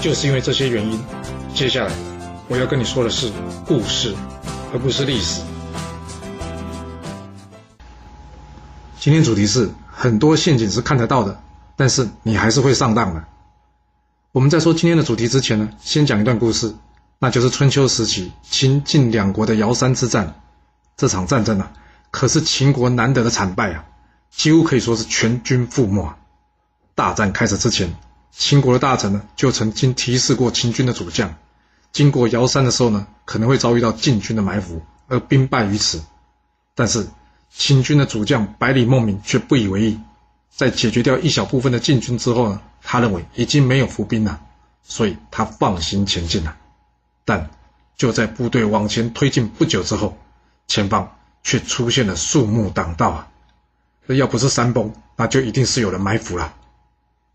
就是因为这些原因，接下来我要跟你说的是故事，而不是历史。今天主题是很多陷阱是看得到的，但是你还是会上当的。我们在说今天的主题之前呢，先讲一段故事，那就是春秋时期秦晋两国的尧山之战。这场战争啊，可是秦国难得的惨败啊，几乎可以说是全军覆没。大战开始之前。秦国的大臣呢，就曾经提示过秦军的主将，经过尧山的时候呢，可能会遭遇到晋军的埋伏，而兵败于此。但是秦军的主将百里孟明却不以为意，在解决掉一小部分的晋军之后呢，他认为已经没有伏兵了，所以他放心前进了。但就在部队往前推进不久之后，前方却出现了树木挡道啊！这要不是山崩，那就一定是有人埋伏了。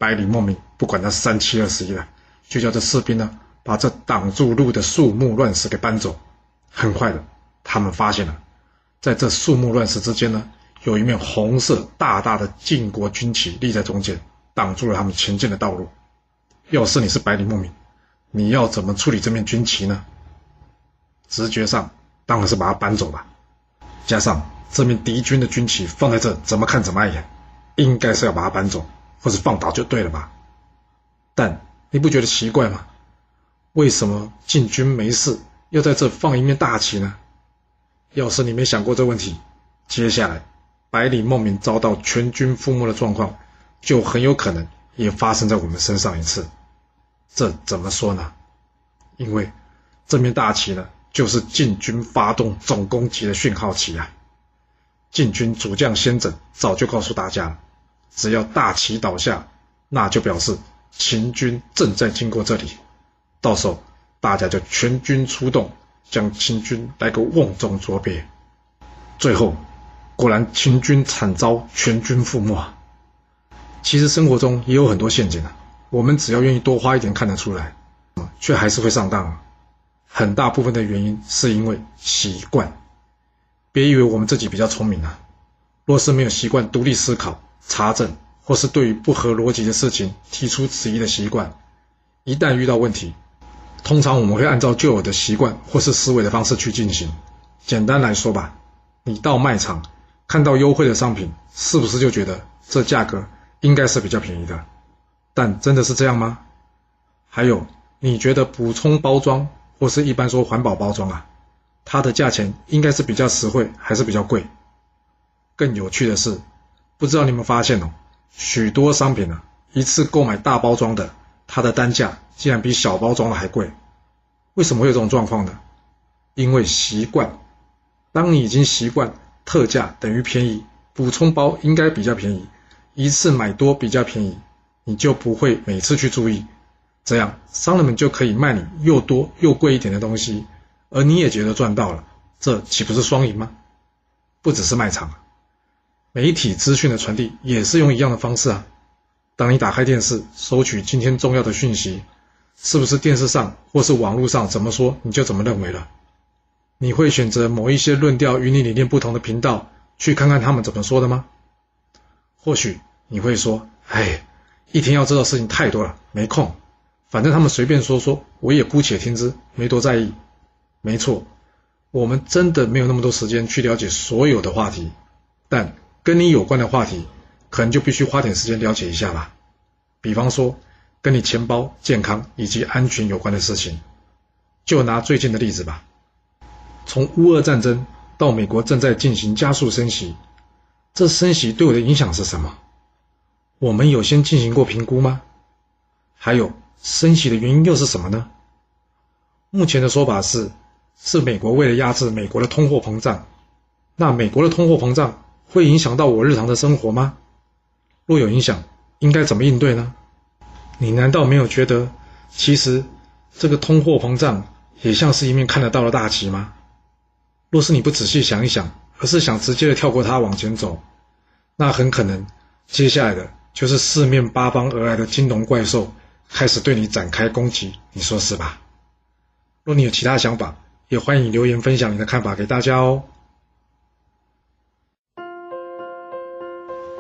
百里孟明不管他三七二十一了，就叫这士兵呢把这挡住路的树木乱石给搬走。很快的，他们发现了，在这树木乱石之间呢，有一面红色大大的晋国军旗立在中间，挡住了他们前进的道路。要是你是百里孟明，你要怎么处理这面军旗呢？直觉上当然是把它搬走吧。加上这面敌军的军旗放在这，怎么看怎么碍眼，应该是要把它搬走。或者放倒就对了吧？但你不觉得奇怪吗？为什么晋军没事，要在这放一面大旗呢？要是你没想过这问题，接下来百里孟明遭到全军覆没的状况，就很有可能也发生在我们身上一次。这怎么说呢？因为这面大旗呢，就是晋军发动总攻击的讯号旗啊！晋军主将先轸早就告诉大家了。只要大旗倒下，那就表示秦军正在经过这里，到时候大家就全军出动，将秦军来个瓮中捉鳖。最后，果然秦军惨遭全军覆没。其实生活中也有很多陷阱啊，我们只要愿意多花一点，看得出来，却还是会上当。很大部分的原因是因为习惯。别以为我们自己比较聪明啊，若是没有习惯独立思考。查证或是对于不合逻辑的事情提出质疑的习惯，一旦遇到问题，通常我们会按照旧有的习惯或是思维的方式去进行。简单来说吧，你到卖场看到优惠的商品，是不是就觉得这价格应该是比较便宜的？但真的是这样吗？还有，你觉得补充包装或是一般说环保包装啊，它的价钱应该是比较实惠还是比较贵？更有趣的是。不知道你们发现哦，许多商品呢，一次购买大包装的，它的单价竟然比小包装的还贵。为什么会有这种状况呢？因为习惯。当你已经习惯特价等于便宜，补充包应该比较便宜，一次买多比较便宜，你就不会每次去注意，这样商人们就可以卖你又多又贵一点的东西，而你也觉得赚到了，这岂不是双赢吗？不只是卖场。媒体资讯的传递也是用一样的方式啊。当你打开电视，收取今天重要的讯息，是不是电视上或是网络上怎么说你就怎么认为了？你会选择某一些论调与你理念不同的频道去看看他们怎么说的吗？或许你会说：“哎，一天要知道事情太多了，没空。反正他们随便说说，我也姑且听之，没多在意。”没错，我们真的没有那么多时间去了解所有的话题，但。跟你有关的话题，可能就必须花点时间了解一下吧。比方说，跟你钱包、健康以及安全有关的事情。就拿最近的例子吧，从乌俄战争到美国正在进行加速升息，这升息对我的影响是什么？我们有先进行过评估吗？还有，升息的原因又是什么呢？目前的说法是，是美国为了压制美国的通货膨胀。那美国的通货膨胀？会影响到我日常的生活吗？若有影响，应该怎么应对呢？你难道没有觉得其实这个通货膨胀也像是一面看得到的大旗吗？若是你不仔细想一想，而是想直接的跳过它往前走，那很可能接下来的就是四面八方而来的金融怪兽开始对你展开攻击，你说是吧？若你有其他想法，也欢迎留言分享你的看法给大家哦。